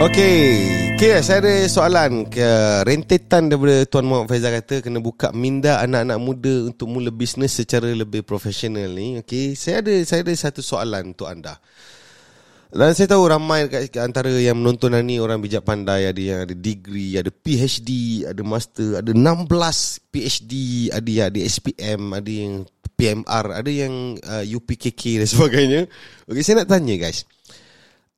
Okey, okay, saya ada soalan ke rentetan daripada Tuan Muhammad Faizal kata kena buka minda anak-anak muda untuk mula bisnes secara lebih profesional ni. Okey, saya ada saya ada satu soalan untuk anda. Dan saya tahu ramai kat antara yang menonton ni orang bijak pandai ada yang ada degree, ada PhD, ada master, ada 16 PhD, ada yang ada SPM, ada yang PMR, ada yang uh, UPKK dan sebagainya. Okey, saya nak tanya guys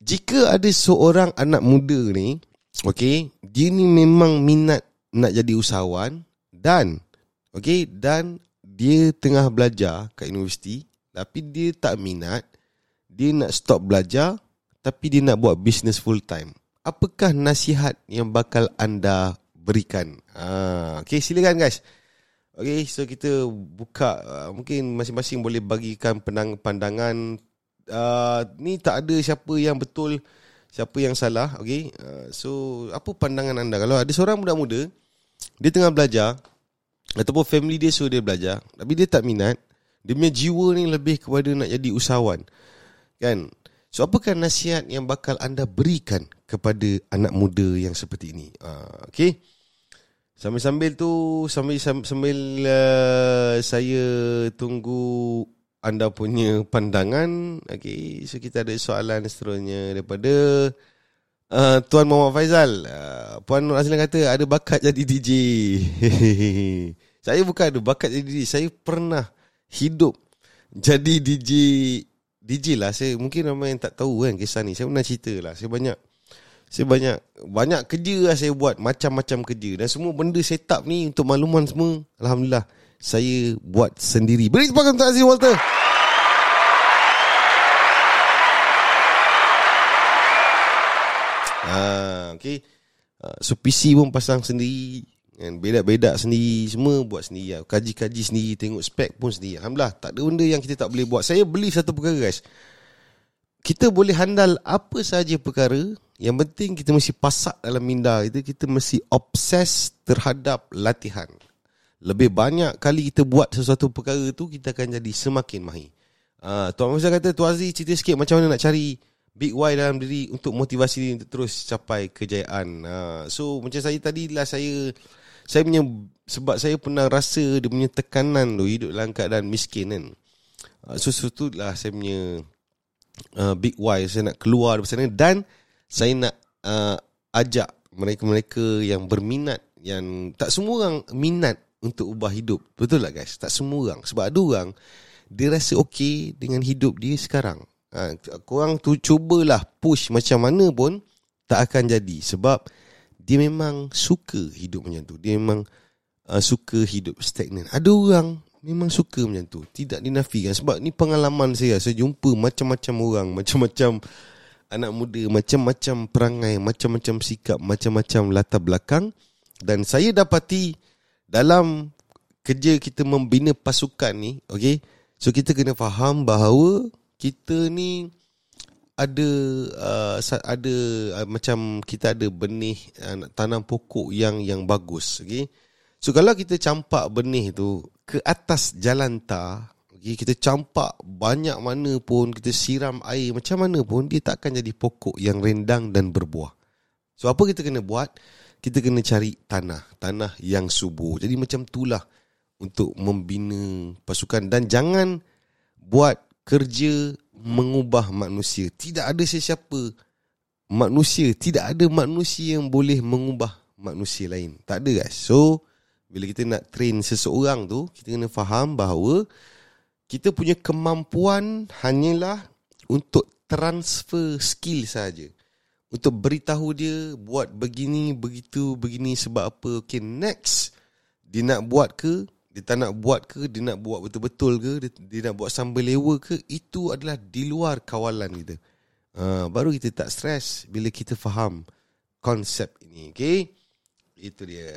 jika ada seorang anak muda ni, okay, dia ni memang minat nak jadi usahawan dan, okay, dan dia tengah belajar kat universiti, tapi dia tak minat, dia nak stop belajar, tapi dia nak buat bisnes full time. Apakah nasihat yang bakal anda berikan? Ah, okay, silakan guys. Okay, so kita buka, uh, mungkin masing-masing boleh bagikan pandangan uh, ni tak ada siapa yang betul siapa yang salah okey uh, so apa pandangan anda? Kalau ada seorang budak muda dia tengah belajar ataupun family dia suruh dia belajar tapi dia tak minat dia punya jiwa ni lebih kepada nak jadi usahawan kan? So apakah nasihat yang bakal anda berikan kepada anak muda yang seperti ini? Uh, okey Sambil-sambil tu sambil sambil uh, saya tunggu anda punya pandangan. Okey, so kita ada soalan seterusnya daripada uh, Tuan Muhammad Faizal. Uh, Puan Nur Azlan kata ada bakat jadi DJ. saya bukan ada bakat jadi DJ, saya pernah hidup jadi DJ DJ lah. Saya mungkin ramai yang tak tahu kan kisah ni. Saya pernah cerita lah. Saya banyak saya banyak banyak kerja lah saya buat macam-macam kerja dan semua benda setup ni untuk makluman semua alhamdulillah saya buat sendiri. Beri tepukan untuk Aziz Walter. Ah, okay. Uh, so PC pun pasang sendiri. Kan bedak-bedak sendiri. Semua buat sendiri. Lah. kaji-kaji sendiri. Tengok spek pun sendiri. Alhamdulillah tak ada benda yang kita tak boleh buat. Saya beli satu perkara guys. Kita boleh handal apa saja perkara. Yang penting kita mesti pasak dalam minda. Itu kita mesti obses terhadap latihan lebih banyak kali kita buat sesuatu perkara tu kita akan jadi semakin mahir. Uh, Tuan Musa kata Tuan Aziz cerita sikit macam mana nak cari big why dalam diri untuk motivasi diri untuk terus capai kejayaan. Uh, so macam saya tadi lah saya saya punya sebab saya pernah rasa dia punya tekanan tu hidup dalam keadaan miskin kan. Uh, so so tu lah saya punya uh, big why saya nak keluar dari sana dan saya nak uh, ajak mereka-mereka yang berminat yang tak semua orang minat untuk ubah hidup. Betul tak guys? Tak semua orang. Sebab ada orang, dia rasa okey dengan hidup dia sekarang. Ha, korang tu cubalah push macam mana pun, tak akan jadi. Sebab dia memang suka hidup macam tu. Dia memang uh, suka hidup stagnan. Ada orang memang suka macam tu. Tidak dinafikan. Sebab ni pengalaman saya. Saya jumpa macam-macam orang. Macam-macam anak muda. Macam-macam perangai. Macam-macam sikap. Macam-macam latar belakang. Dan saya dapati dalam kerja kita membina pasukan ni, okay, so kita kena faham bahawa kita ni ada uh, ada uh, macam kita ada benih uh, tanam pokok yang yang bagus, okay. So kalau kita campak benih tu ke atas jalan tar, okay, kita campak banyak mana pun, kita siram air macam mana pun, dia tak akan jadi pokok yang rendang dan berbuah. So apa kita kena buat? Kita kena cari tanah, tanah yang subur. Jadi macam itulah untuk membina pasukan dan jangan buat kerja mengubah manusia. Tidak ada sesiapa manusia, tidak ada manusia yang boleh mengubah manusia lain. Tak ada guys. So, bila kita nak train seseorang tu, kita kena faham bahawa kita punya kemampuan hanyalah untuk transfer skill saja untuk beritahu dia buat begini, begitu, begini sebab apa. Okay, next. Dia nak buat ke? Dia tak nak buat ke? Dia nak buat betul-betul ke? Dia, dia nak buat sambil lewa ke? Itu adalah di luar kawalan kita. Uh, baru kita tak stres bila kita faham konsep ini. Okay? Itu dia.